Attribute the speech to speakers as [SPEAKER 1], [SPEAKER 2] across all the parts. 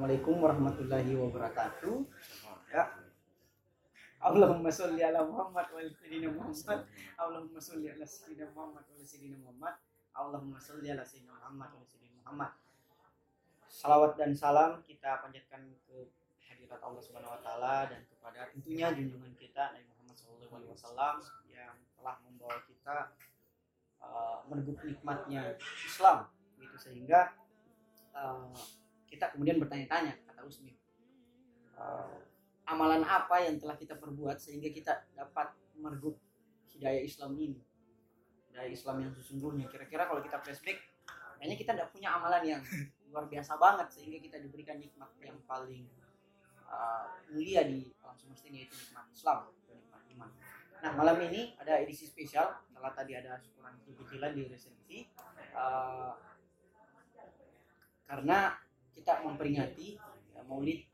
[SPEAKER 1] Assalamualaikum warahmatullahi wabarakatuh. Ya. Allahumma sholli ala Muhammad wa ala sayyidina Muhammad. Allahumma sholli ala sayyidina Muhammad wa ala sayyidina Muhammad. Allahumma sholli ala sayyidina Muhammad wa ala sayyidina Muhammad. Salawat dan salam kita panjatkan ke hadirat Allah Subhanahu wa taala dan kepada tentunya junjungan kita Nabi Muhammad SAW yang telah membawa kita uh, meneguh nikmatnya Islam gitu sehingga uh, kita kemudian bertanya-tanya kata Usmi. Uh, amalan apa yang telah kita perbuat sehingga kita dapat meregup hidayah Islam ini? Hidayah Islam yang sesungguhnya. Kira-kira kalau kita flashback kayaknya kita tidak punya amalan yang luar biasa banget sehingga kita diberikan nikmat yang paling uh, mulia di alam semesta ini yaitu nikmat Islam dan nikmat iman. Nah malam ini ada edisi spesial. Setelah tadi ada syukuran kecil-kecilan di resensi uh, karena kita memperingati ya, Maulid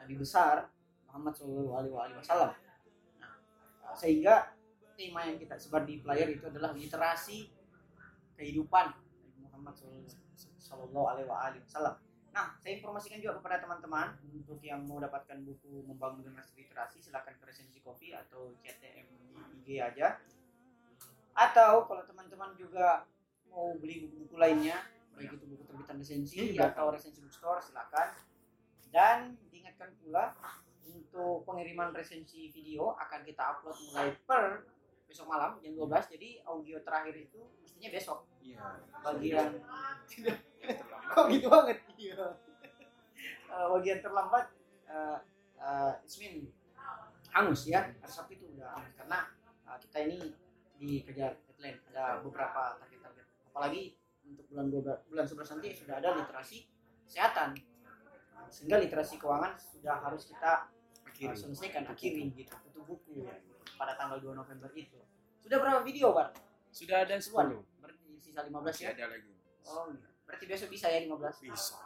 [SPEAKER 1] Nabi besar Muhammad SAW. Nah, sehingga tema yang kita sebar di player itu adalah literasi kehidupan Nabi Muhammad SAW. Nah, saya informasikan juga kepada teman-teman untuk yang mau dapatkan buku membangun generasi literasi silahkan ke resensi kopi atau CTM IG aja. Atau kalau teman-teman juga mau beli buku-buku lainnya, baik itu buku terbitan resensi atau resensi bookstore silakan. Dan diingatkan pula untuk pengiriman resensi video akan kita upload mulai per besok malam jam 12 jadi audio terakhir itu mestinya besok.
[SPEAKER 2] Iya.
[SPEAKER 1] bagian kok gitu banget? Iya. Eh, bagian terlambat uh, uh, Ismin hangus ya. Hari Sabtu itu udah hangus. Karena uh, kita ini dikejar deadline. Ada beberapa target-target. Apalagi bulan 12 bulan 11 nanti sudah ada literasi kesehatan sehingga literasi keuangan sudah harus kita
[SPEAKER 2] Akhiri.
[SPEAKER 1] uh, selesaikan akhiri gitu tutup buku pada tanggal 2 November itu sudah berapa video Bar?
[SPEAKER 2] Sudah ada
[SPEAKER 1] Sebuan?
[SPEAKER 2] 10.
[SPEAKER 1] berarti sisa 15
[SPEAKER 2] Masih
[SPEAKER 1] ya?
[SPEAKER 2] ada lagi.
[SPEAKER 1] Oh, iya. berarti besok bisa ya 15?
[SPEAKER 2] Bisa.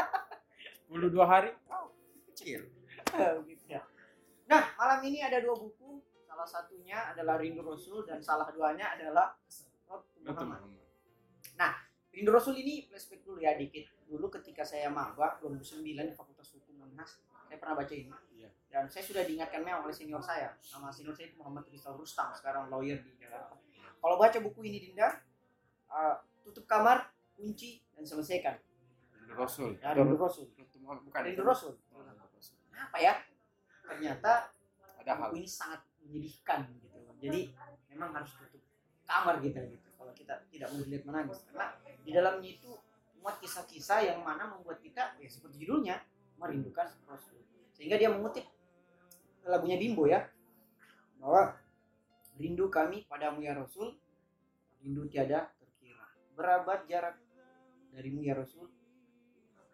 [SPEAKER 2] 10 dua hari? Oh, kecil.
[SPEAKER 1] gitu ya. Nah, malam ini ada dua buku. Salah satunya adalah Rindu Rasul dan salah duanya adalah
[SPEAKER 2] Betul,
[SPEAKER 1] Muhammad. Rindu Rasul ini flashback dulu ya dikit. Dulu ketika saya maba 2009 di Fakultas Hukum Unhas, saya pernah baca ini.
[SPEAKER 2] Iya.
[SPEAKER 1] Dan saya sudah diingatkan memang oleh senior saya. Nama senior saya itu Muhammad Rizal Rustam, sekarang lawyer di Jakarta. Kalau baca buku ini Dinda, uh, tutup kamar, kunci dan selesaikan.
[SPEAKER 2] Rindu Rasul.
[SPEAKER 1] Ya, Rindu Rasul.
[SPEAKER 2] Bukan.
[SPEAKER 1] Rindu Rasul.
[SPEAKER 2] Oh.
[SPEAKER 1] Apa ya? Ternyata
[SPEAKER 2] Ada hal.
[SPEAKER 1] buku ini sangat menyedihkan gitu jadi memang harus tutup kamar kita gitu kalau kita tidak dilihat menangis. Karena di dalamnya itu muat kisah-kisah yang mana membuat kita ya seperti judulnya merindukan Rasul. Sehingga dia mengutip lagunya Bimbo ya. Bahwa rindu kami padamu ya Rasul rindu tiada terkira. Berabad jarak darimu ya Rasul.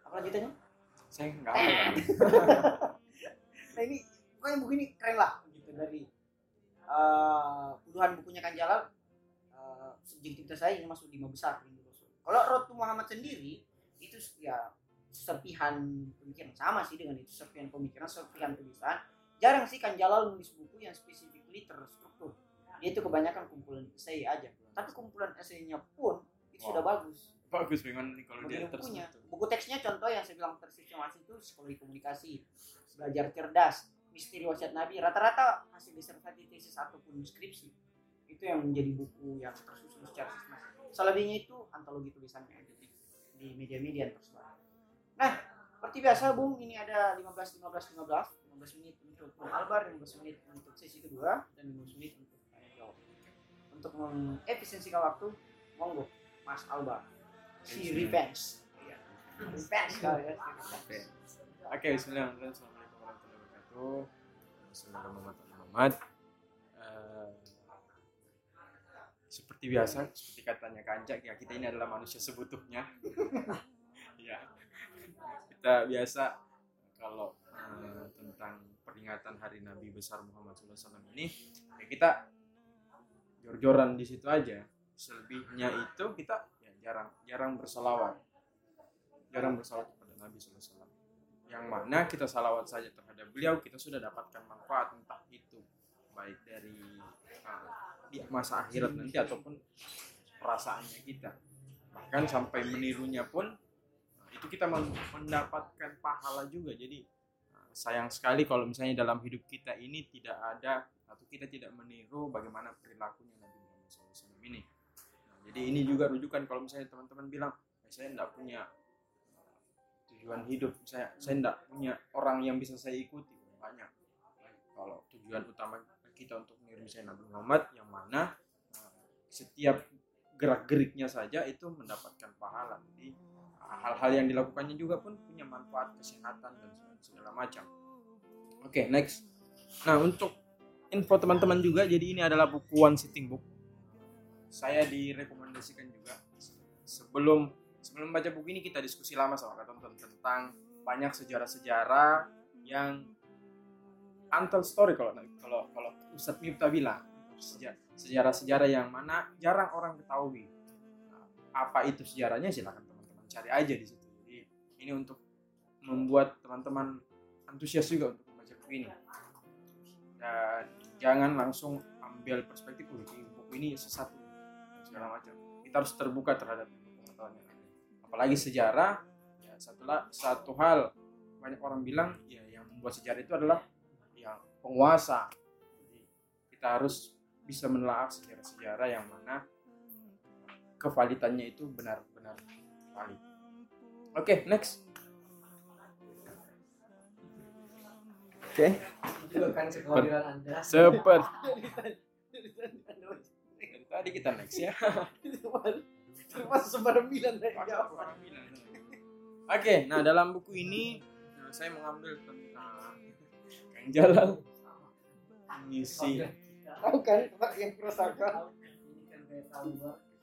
[SPEAKER 1] Apa lanjutannya?
[SPEAKER 2] Saya ya.
[SPEAKER 1] nah ini pokoknya buku ini keren lah gitu dari puluhan bukunya Kan Jalal subjektivitas saya ini masuk lima besar Rasul. Kalau Road to Muhammad sendiri itu ya serpihan pemikiran sama sih dengan itu serpihan pemikiran serpihan tulisan jarang sih Kan Jalal nulis buku yang specifically terstruktur dia itu kebanyakan kumpulan esai aja tapi kumpulan esainya pun itu sudah bagus
[SPEAKER 2] Bagus memang kalau dia
[SPEAKER 1] bukunya.
[SPEAKER 2] terstruktur.
[SPEAKER 1] Buku teksnya contoh yang saya bilang tersistemasi itu psikologi komunikasi, belajar cerdas, misteri wasiat Nabi. Rata-rata hasil disertasi tesis ataupun skripsi itu yang menjadi buku yang tersusun secara sistematis. Selebihnya itu antologi tulisannya aja di, di media-media yang tersebar. Nah, seperti biasa Bung, ini ada 15 15 15, 15 menit untuk Bung Albar, 15 menit untuk sesi kedua dan 15 menit untuk tanya jawab. Untuk mengefisiensikan waktu, monggo Mas Albar. Si revenge. Iya. Revenge kali ya.
[SPEAKER 2] Oke. Oke, bismillahirrahmanirrahim. Assalamualaikum warahmatullahi wabarakatuh. Bismillahirrahmanirrahim. Seperti biasa, seperti katanya Kancak, ya kita ini adalah manusia sebutuhnya. ya. Kita biasa kalau eh, tentang peringatan Hari Nabi besar Muhammad SAW ini, ya kita jor-joran di situ aja. Selebihnya itu kita ya jarang jarang bersolawat, jarang bersolawat kepada Nabi SAW yang mana kita salawat saja terhadap beliau kita sudah dapatkan manfaat entah itu baik dari uh, di masa akhirat nanti ataupun perasaannya kita. Bahkan sampai menirunya pun uh, itu kita men- mendapatkan pahala juga. Jadi uh, sayang sekali kalau misalnya dalam hidup kita ini tidak ada atau kita tidak meniru bagaimana perilakunya Nabi Muhammad SAW ini. Nah, jadi ini juga rujukan kalau misalnya teman-teman bilang "Eh, saya tidak punya uh, tujuan hidup. Saya saya tidak punya orang yang bisa saya ikuti. Banyak. Kalau tujuan utama kita untuk meniru misalnya Nabi Muhammad yang mana uh, setiap gerak geriknya saja itu mendapatkan pahala. Jadi hal-hal yang dilakukannya juga pun punya manfaat kesehatan dan segala macam. Oke next. Nah untuk info teman-teman juga jadi ini adalah buku one sitting book. Saya direkomendasikan juga. Sebelum sebelum baca buku ini kita diskusi lama sama tonton tentang banyak sejarah-sejarah yang untold story kalau kalau kalau Ustadz Miftah bilang. Seja- sejarah-sejarah yang mana jarang orang ketahui. Nah, apa itu sejarahnya silakan teman-teman cari aja di situ. Jadi ini untuk membuat teman-teman antusias juga untuk membaca buku ini. Dan jangan langsung ambil perspektif "Oh, buku ini sesat segala macam. Kita harus terbuka terhadap pengetahuan yang ada. Apalagi sejarah ya satulah satu hal. Banyak orang bilang ya yang membuat sejarah itu adalah yang penguasa. Jadi kita harus bisa menelaah sejarah-sejarah yang mana kevalitannya itu benar-benar valid. Oke next. Oke.
[SPEAKER 3] Kan Anda.
[SPEAKER 2] seperti dari tadi kita next ya.
[SPEAKER 1] Termasuk sembarang bilang dari jawab.
[SPEAKER 2] Oke, nah dalam buku ini nah, saya mengambil tentang Kang Jalal mengisi.
[SPEAKER 1] Tahu kan Pak yang
[SPEAKER 3] Pak.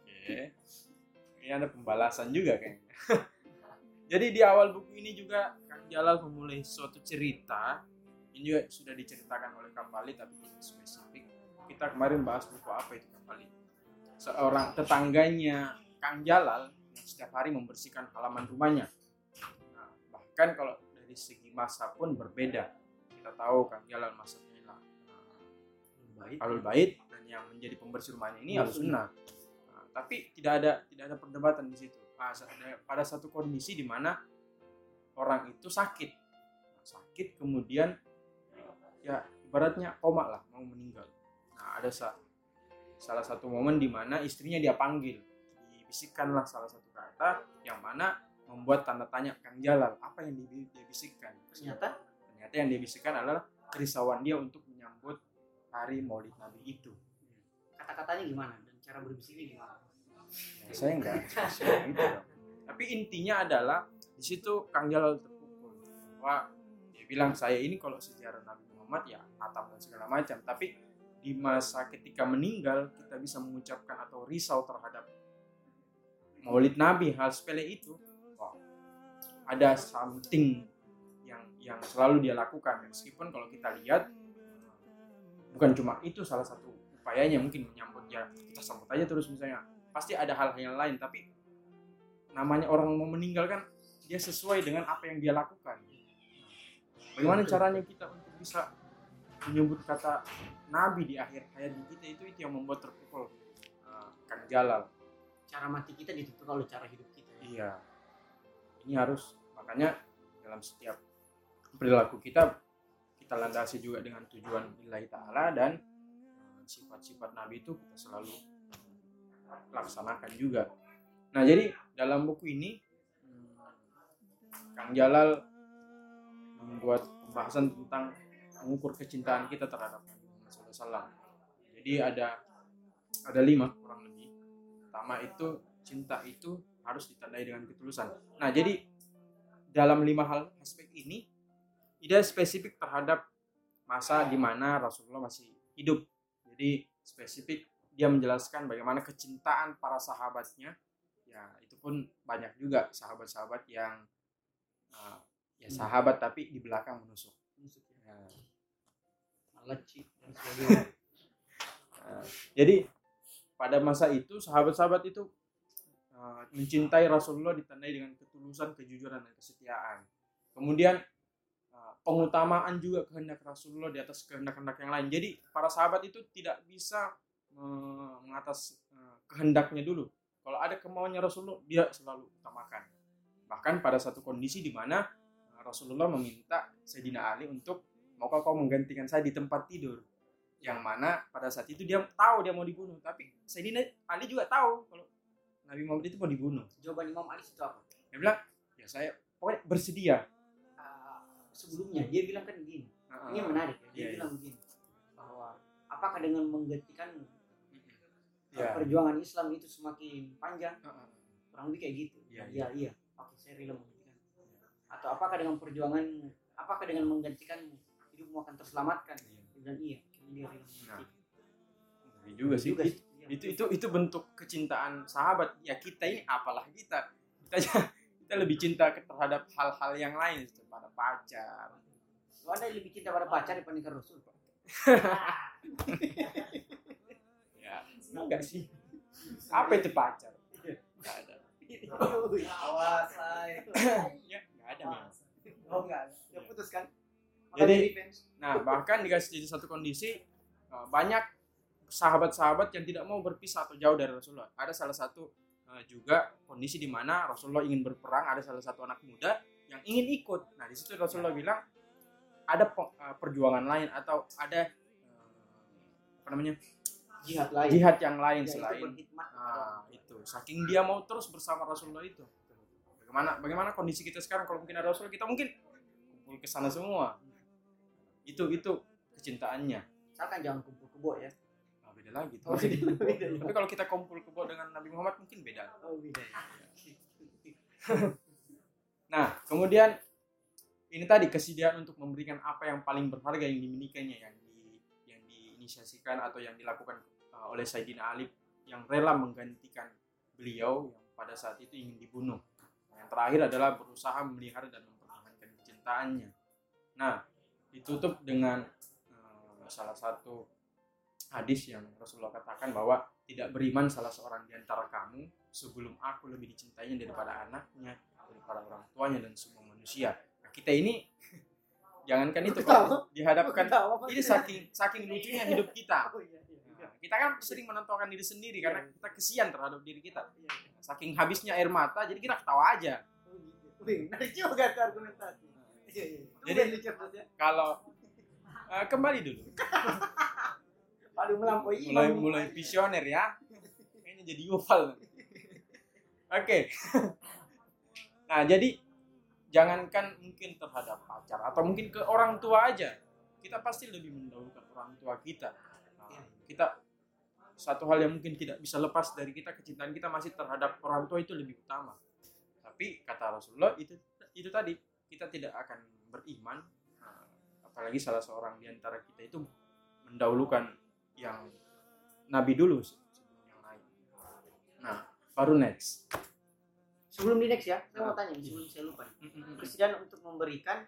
[SPEAKER 2] Oke, ini ada pembalasan juga kayaknya. Jadi di awal buku ini juga Kang Jalal memulai suatu cerita ini juga sudah diceritakan oleh Kapali tapi tidak spesifik. Kita kemarin bahas buku apa itu Kapali. Seorang tetangganya Kang Jalal yang setiap hari membersihkan halaman rumahnya. Nah, bahkan kalau dari segi masa pun berbeda. Kita tahu Kang Jalal masanya lah
[SPEAKER 1] Baik.
[SPEAKER 2] alul bait dan yang menjadi pembersih rumahnya ini harus sunnah. Nah, tapi tidak ada tidak ada perdebatan di situ. Nah, pada satu kondisi di mana orang itu sakit, Nah, sakit kemudian ya ibaratnya koma lah mau meninggal. Nah ada sa- salah satu momen di mana istrinya dia panggil, dibisikkanlah salah satu kata yang mana membuat tanda tanya Kang Jalal apa yang di- dia bisikkan.
[SPEAKER 1] Ternyata
[SPEAKER 2] Ternyata yang dia bisikkan adalah kerisauan dia untuk menyambut hari Maulid Nabi itu.
[SPEAKER 1] kata-katanya gimana dan cara berbisiknya gimana?
[SPEAKER 2] Ya, saya enggak spesifik gitu dong. Tapi intinya adalah di situ Kang Jalal terpukul bahwa dia bilang saya ini kalau sejarah Nabi Muhammad ya natam dan segala macam. Tapi di masa ketika meninggal kita bisa mengucapkan atau risau terhadap Maulid Nabi hal sepele itu. Wah, ada something yang selalu dia lakukan. Meskipun kalau kita lihat bukan cuma itu salah satu upayanya mungkin menyambut ya kita sambut aja terus misalnya. Pasti ada hal yang lain tapi namanya orang mau meninggal kan dia sesuai dengan apa yang dia lakukan. Bagaimana caranya kita untuk bisa menyebut kata nabi di akhir hayat kita itu itu yang membuat terpukul uh, Kang Jalal.
[SPEAKER 1] Cara mati kita ditentukan oleh cara hidup kita.
[SPEAKER 2] iya. Ini harus makanya dalam setiap perilaku kita kita landasi juga dengan tujuan lillahi ta'ala dan uh, sifat-sifat nabi itu kita selalu laksanakan juga nah jadi dalam buku ini hmm, Kang Jalal membuat pembahasan tentang mengukur kecintaan kita terhadap Nabi Muhammad SAW. Jadi ada ada lima kurang lebih. Pertama itu cinta itu harus ditandai dengan ketulusan. Nah jadi dalam lima hal aspek ini tidak spesifik terhadap masa di mana Rasulullah masih hidup. Jadi spesifik dia menjelaskan bagaimana kecintaan para sahabatnya. Ya itu pun banyak juga sahabat-sahabat yang uh, ya sahabat tapi di belakang menusuk. Ya,
[SPEAKER 1] Leci dan sebagainya.
[SPEAKER 2] Nah, jadi pada masa itu sahabat-sahabat itu uh, mencintai Rasulullah ditandai dengan ketulusan, kejujuran dan kesetiaan. Kemudian pengutamaan juga kehendak Rasulullah di atas kehendak-kehendak yang lain. Jadi para sahabat itu tidak bisa uh, mengatas uh, kehendaknya dulu. Kalau ada kemauannya Rasulullah, dia selalu utamakan. bahkan pada satu kondisi di mana uh, Rasulullah meminta Sayyidina Ali untuk maukah kau menggantikan saya di tempat tidur yang mana pada saat itu dia tahu dia mau dibunuh tapi Sayyidina Ali juga tahu kalau Nabi Muhammad itu mau dibunuh
[SPEAKER 1] Jawaban Imam Ali itu apa?
[SPEAKER 2] dia bilang ya saya pokoknya bersedia
[SPEAKER 1] sebelumnya dia bilang kan gini.
[SPEAKER 2] Uh,
[SPEAKER 1] Ini menarik ya. Dia
[SPEAKER 2] Iya, iya.
[SPEAKER 1] bilang begini bahwa apakah dengan menggantikan
[SPEAKER 2] ya.
[SPEAKER 1] perjuangan Islam itu semakin panjang?
[SPEAKER 2] Uh.
[SPEAKER 1] Kurang lebih kayak gitu.
[SPEAKER 2] Iya,
[SPEAKER 1] Iya, iya. Oke, saya rela. Atau apakah dengan perjuangan apakah dengan menggantikan hidupmu akan terselamatkan?
[SPEAKER 2] Iya.
[SPEAKER 1] Dan iya, dia rela menggantikan.
[SPEAKER 2] Ngeri juga sih
[SPEAKER 1] Juga
[SPEAKER 2] It-
[SPEAKER 1] Iya.
[SPEAKER 2] itu itu itu bentuk kecintaan sahabat ya kita ini apalah kita kita kita lebih cinta terhadap hal-hal yang lain pada pacar
[SPEAKER 1] Lu ada yang lebih cinta pada pacar dibandingkan Rasul, Pak?
[SPEAKER 2] ya enggak sih apa itu pacar enggak ada
[SPEAKER 3] Awas, say.
[SPEAKER 2] ya enggak ada memang
[SPEAKER 3] Oh, enggak.
[SPEAKER 1] Ya putus kan?
[SPEAKER 2] Jadi- nah bahkan dikasih di satu kondisi uh, banyak sahabat-sahabat yang tidak mau berpisah atau jauh dari Rasulullah ada salah satu uh, juga kondisi di mana Rasulullah ingin berperang ada salah satu anak muda yang ingin ikut nah di situ Rasulullah bilang ada uh, perjuangan lain atau ada uh, apa namanya
[SPEAKER 1] jihad lain.
[SPEAKER 2] jihad yang lain
[SPEAKER 1] Ya, itu
[SPEAKER 2] selain
[SPEAKER 1] berkhidmat
[SPEAKER 2] Nah, itu saking dia mau terus bersama Rasulullah itu. Bagaimana bagaimana kondisi kita sekarang kalau mungkin ada Rasul kita mungkin kumpul ke sana semua. Itu itu kecintaannya.
[SPEAKER 1] Misalkan jangan kumpul kebo ya.
[SPEAKER 2] Nah, lagi tuh.
[SPEAKER 1] Oh, beda.
[SPEAKER 2] Tapi kalau kita kumpul kebo dengan Nabi Muhammad mungkin beda.
[SPEAKER 1] Oh, beda.
[SPEAKER 2] Nah, kemudian ini tadi kesediaan untuk memberikan apa yang paling berharga yang dimilikinya yang di yang diinisiasikan atau yang dilakukan uh, oleh Sayyidina Ali yang rela menggantikan beliau yang pada saat itu ingin dibunuh. Yang terakhir adalah berusaha memelihara dan mempertahankan kecintaannya. Nah, ditutup dengan uh, salah satu hadis yang Rasulullah katakan bahwa tidak beriman salah seorang di antara kamu sebelum aku lebih dicintainya daripada anaknya, daripada orang tuanya dan semua manusia. Nah, kita ini jangankan itu kalau dihadapkan ini saking saking lucunya hidup kita.
[SPEAKER 1] Oh, iya, iya.
[SPEAKER 2] Nah, kita kan sering menentukan diri sendiri karena kita kesian terhadap diri kita.
[SPEAKER 1] Iya, iya.
[SPEAKER 2] Saking habisnya air mata, jadi kita ketawa aja.
[SPEAKER 1] Oh, menarik juga argumentasi. Iya, iya.
[SPEAKER 2] Jadi-
[SPEAKER 1] ya.
[SPEAKER 2] Kalau eh, kembali dulu,
[SPEAKER 1] Paling melampaui
[SPEAKER 2] mulai
[SPEAKER 1] imam.
[SPEAKER 2] mulai visioner ya. Kayaknya jadi Yuval. Oke. nah, jadi jangankan mungkin terhadap pacar atau mungkin ke orang tua aja. Kita pasti lebih mendahulukan orang tua kita. Nah, kita satu hal yang mungkin tidak bisa lepas dari kita kecintaan kita masih terhadap orang tua itu lebih utama. Tapi kata Rasulullah itu itu tadi kita tidak akan beriman nah, apalagi salah seorang di antara kita itu mendahulukan yang Nabi dulu se- sebelum yang lain. Nah, baru next.
[SPEAKER 1] Sebelum di next ya, saya mau tanya sebelum saya lupa. Presiden untuk memberikan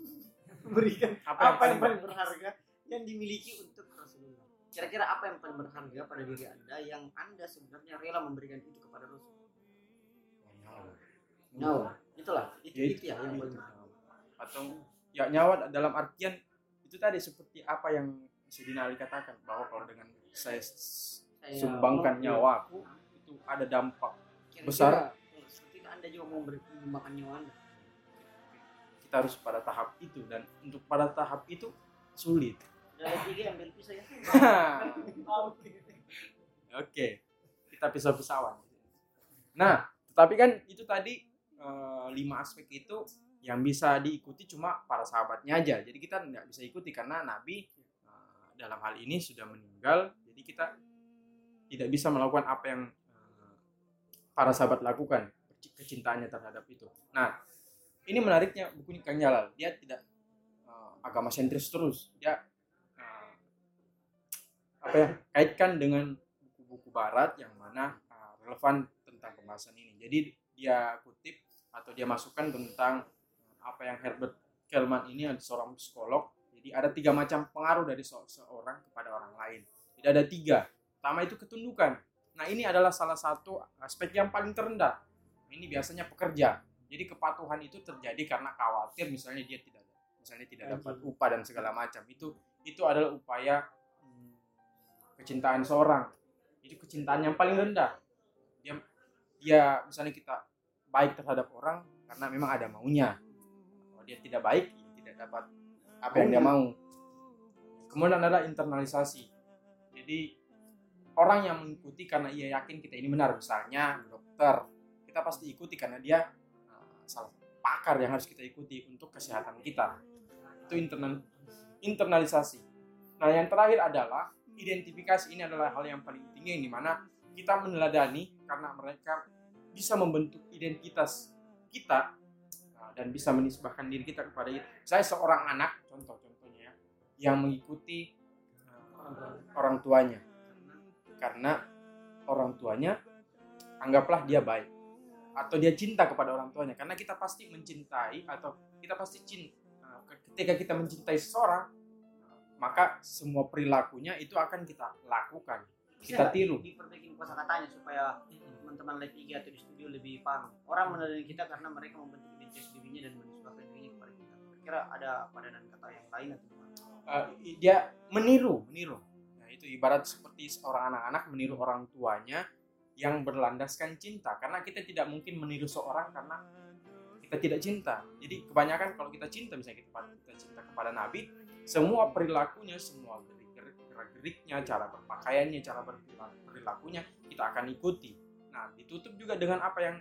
[SPEAKER 1] memberikan apa, yang paling berharga yang dimiliki untuk Rasulullah. Kira-kira apa yang paling berharga pada diri Anda yang Anda sebenarnya rela memberikan itu kepada Rasul? Nyawa. Itulah, itu,
[SPEAKER 2] Ya,
[SPEAKER 1] itu ya yang paling berharga.
[SPEAKER 2] atau ya nyawa dalam artian itu tadi seperti apa yang Sayyidina Ali katakan bahwa kalau dengan saya sumbangkan nyawaku itu ada dampak
[SPEAKER 1] Kira-kira,
[SPEAKER 2] besar.
[SPEAKER 1] Itu Anda juga mau menyumbangkan nyawa Anda.
[SPEAKER 2] kita harus pada tahap itu dan untuk pada tahap itu sulit
[SPEAKER 1] Dari tiga ambil pisau ya.
[SPEAKER 2] Oke, kita pisah pisawan. Nah, tetapi kan itu tadi eh, lima aspek itu yang bisa diikuti cuma para sahabatnya aja. Jadi kita nggak bisa ikuti karena Nabi dalam hal ini sudah meninggal. Jadi kita tidak bisa melakukan apa yang eh, para sahabat lakukan kecintaannya terhadap itu. Nah, ini menariknya buku Kang Jalal. Dia tidak eh, agama sentris terus. Dia eh, apa ya kaitkan dengan buku-buku barat yang mana uh, relevan tentang pembahasan ini. Jadi dia kutip atau dia masukkan tentang uh, apa yang Herbert Kelman ini seorang psikolog. Jadi ada tiga macam pengaruh dari se- seorang kepada orang lain. Jadi ada tiga. Pertama itu ketundukan. Nah ini adalah salah satu aspek yang paling terendah. Ini biasanya pekerja. Jadi kepatuhan itu terjadi karena khawatir misalnya dia tidak misalnya tidak dapat upah dan segala macam. Itu itu adalah upaya hmm, kecintaan seorang itu kecintaan yang paling rendah dia dia misalnya kita baik terhadap orang karena memang ada maunya kalau dia tidak baik dia tidak dapat apa yang dia mau. Kemudian adalah internalisasi. Jadi orang yang mengikuti karena ia yakin kita ini benar misalnya dokter kita pasti ikuti karena dia uh, salah pakar yang harus kita ikuti untuk kesehatan kita. Itu internal internalisasi. Nah yang terakhir adalah identifikasi. Ini adalah hal yang paling tinggi yang di mana kita meneladani karena mereka bisa membentuk identitas kita dan bisa menisbahkan diri kita kepada itu. Saya seorang anak, contoh-contohnya ya, yang mengikuti uh, orang tuanya. Karena orang tuanya anggaplah dia baik. Atau dia cinta kepada orang tuanya. Karena kita pasti mencintai atau kita pasti cinta ketika kita mencintai seseorang maka semua perilakunya itu akan kita lakukan. Kita tiru.
[SPEAKER 1] diperbaiki kosa katanya supaya teman-teman live IG atau di studio lebih paham? Orang menilai kita karena mereka membentuk identitas dirinya dan menisbahkan dirinya kepada kita. Kira ada padanan kata yang lain atau gimana?
[SPEAKER 2] Uh, dia meniru meniru. Nah itu ibarat seperti seorang anak-anak meniru orang tuanya yang berlandaskan cinta. Karena kita tidak mungkin meniru seorang karena kita tidak cinta. Jadi kebanyakan kalau kita cinta misalnya kita, kita cinta kepada Nabi semua perilakunya semua gerak-geriknya cara berpakaiannya cara berperilakunya kita akan ikuti. Nah ditutup juga dengan apa yang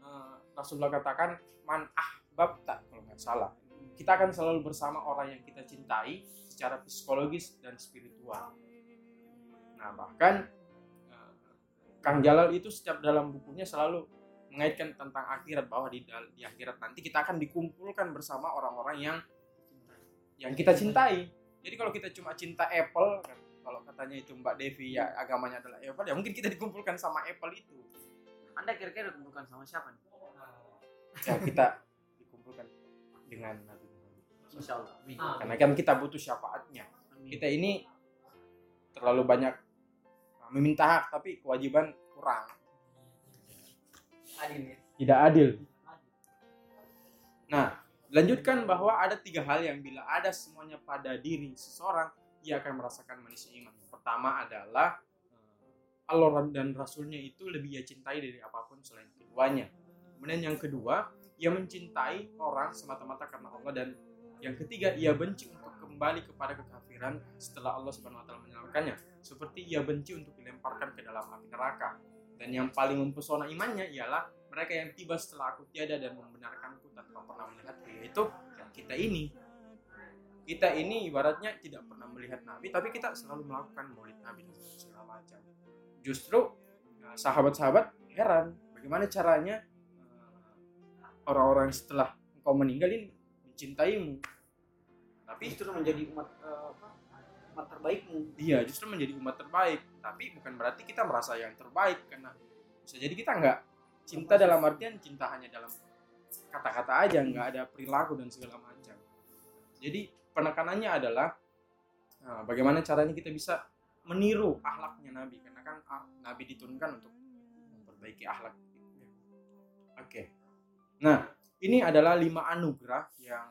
[SPEAKER 2] uh, Rasulullah katakan man ahbab tak kalau nggak salah kita akan selalu bersama orang yang kita cintai secara psikologis dan spiritual nah bahkan uh, Kang Jalal itu setiap dalam bukunya selalu mengaitkan tentang akhirat bahwa di, di akhirat nanti kita akan dikumpulkan bersama orang-orang yang yang kita cintai. Jadi kalau kita cuma cinta Apple, kan, kalau katanya itu Mbak Devi ya agamanya adalah Apple, ya mungkin kita dikumpulkan sama Apple itu.
[SPEAKER 1] Anda kira-kira dikumpulkan sama siapa nih?
[SPEAKER 2] Ya kita dikumpulkan dengan Nabi Muhammad.
[SPEAKER 1] Insya Allah.
[SPEAKER 2] Karena kan kita butuh syafaatnya. Kita ini terlalu banyak meminta hak tapi kewajiban kurang.
[SPEAKER 3] Adil ya.
[SPEAKER 2] Tidak adil. Nah, Lanjutkan bahwa ada tiga hal yang bila ada semuanya pada diri seseorang, ia akan merasakan manisnya iman. Yang pertama adalah eh, Allah dan Rasulnya itu lebih ia cintai dari apa pun selain keduanya. Kemudian yang kedua, ia mencintai orang semata-mata karena Allah. Dan yang ketiga, ia benci untuk kembali kepada kekafiran setelah Allah Subhanahu wa taala menyelamatkannya, seperti ia benci untuk dilemparkan ke dalam api neraka. Dan yang paling mempesona imannya ialah mereka yang tiba setelah aku tiada dan membenarkanku tanpa pernah melihat pria itu ya kita ini. Kita ini ibaratnya tidak pernah melihat Nabi tapi kita selalu melakukan maulid Nabi dan segala macam. Justru ya, sahabat-sahabat heran bagaimana caranya orang-orang setelah engkau meninggal ini mencintaimu. Tapi
[SPEAKER 1] justru menjadi umat uh, umat terbaikmu.
[SPEAKER 2] Iya justru menjadi umat terbaik. Tapi bukan berarti kita merasa yang terbaik karena bisa jadi kita nggak cinta dalam artian cinta hanya dalam kata-kata aja nggak ada perilaku dan segala macam. Jadi penekanannya adalah nah, bagaimana caranya kita bisa meniru ahlaknya Nabi? Karena kan ah, Nabi diturunkan untuk memperbaiki ahlak. Oke nah ini adalah lima anugerah yang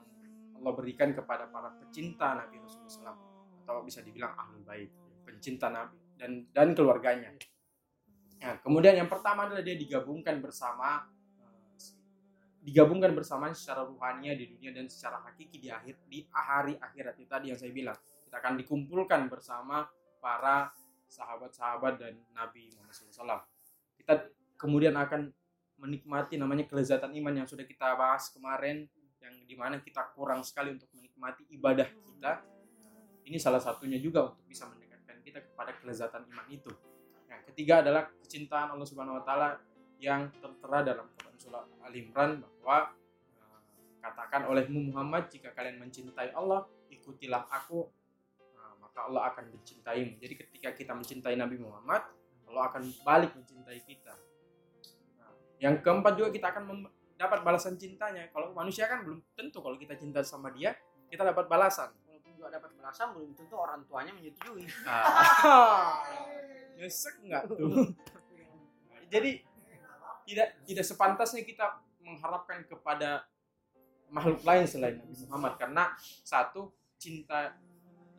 [SPEAKER 2] Allah berikan kepada para pecinta Nabi Rasulullah SAW atau bisa dibilang ahlul bait pencinta Nabi dan dan keluarganya Nah, kemudian yang pertama adalah dia digabungkan bersama digabungkan bersama secara ruhania di dunia dan secara hakiki di akhir di hari akhirat itu tadi yang saya bilang kita akan dikumpulkan bersama para sahabat-sahabat dan Nabi Muhammad SAW. Kita kemudian akan menikmati namanya kelezatan iman yang sudah kita bahas kemarin yang di mana kita kurang sekali untuk menikmati ibadah kita. Ini salah satunya juga untuk bisa mendekatkan kita kepada kelezatan iman itu. Yang ketiga adalah kecintaan Allah Subhanahu wa taala yang tertera dalam Quran surah Al Imran bahwa uh, katakan olehmu Muhammad jika kalian mencintai Allah ikutilah aku uh, maka Allah akan mencintaimu. Jadi ketika kita mencintai Nabi Muhammad Allah akan balik mencintai kita. Yang keempat juga kita akan dapat balasan cintanya. Kalau manusia kan belum tentu kalau kita cinta sama dia kita dapat balasan.
[SPEAKER 1] Walaupun juga dapat balasan belum tentu orang tuanya menyetujui.
[SPEAKER 2] Ah. nyesek nggak tuh jadi tidak tidak sepantasnya kita mengharapkan kepada makhluk lain selain Nabi Muhammad karena satu cinta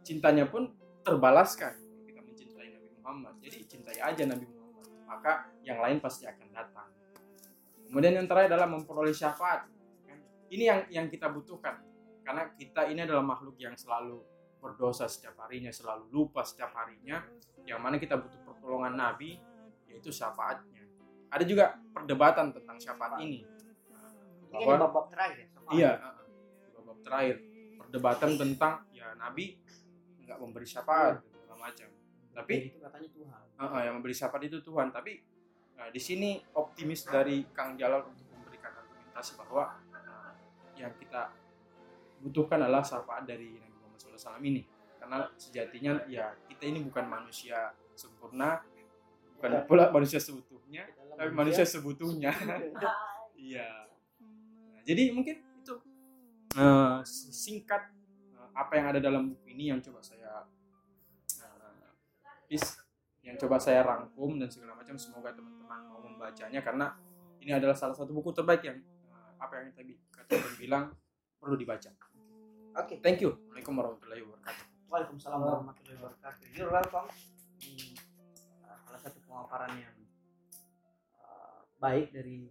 [SPEAKER 2] cintanya pun terbalaskan kita mencintai Nabi Muhammad jadi cintai aja Nabi Muhammad maka yang lain pasti akan datang kemudian yang terakhir adalah memperoleh syafaat. Ini yang yang kita butuhkan. Karena kita ini adalah makhluk yang selalu berdosa setiap harinya selalu lupa setiap harinya. Yang mana kita butuh pertolongan nabi yaitu syafaatnya. Ada juga perdebatan tentang syafaat ini.
[SPEAKER 1] Ini
[SPEAKER 2] bahwa
[SPEAKER 1] di bab-bab terakhir ya.
[SPEAKER 2] iya uh, babak terakhir. Perdebatan tentang ya nabi nggak memberi syafaat segala macam. Tapi
[SPEAKER 1] itu katanya Tuhan.
[SPEAKER 2] uh, yang memberi syafaat itu Tuhan. Tapi uh, di sini optimis dari Kang Jalal untuk memberikan argumentasi bahwa uh, yang kita butuhkan adalah syafaat dari Nabi Muhammad SAW ini. Karena sejatinya ya kita ini bukan manusia sempurna bukan pula manusia seutuhnya tapi manusia sebutuhnya iya. Nah, jadi mungkin itu eh, singkat eh, apa yang ada dalam buku ini yang coba saya is- yang coba saya rangkum dan segala macam semoga teman-teman mau membacanya karena ini adalah salah satu buku terbaik yang eh, apa yang tadi kata Bang bilang perlu dibaca.
[SPEAKER 1] Oke.
[SPEAKER 2] Thank you. Assalamualaikum warahmatullahi wabarakatuh.
[SPEAKER 1] Waalaikumsalam warahmatullahi wabarakatuh. You're welcome. Ini uh, salah satu pemaparan yang uh, baik dari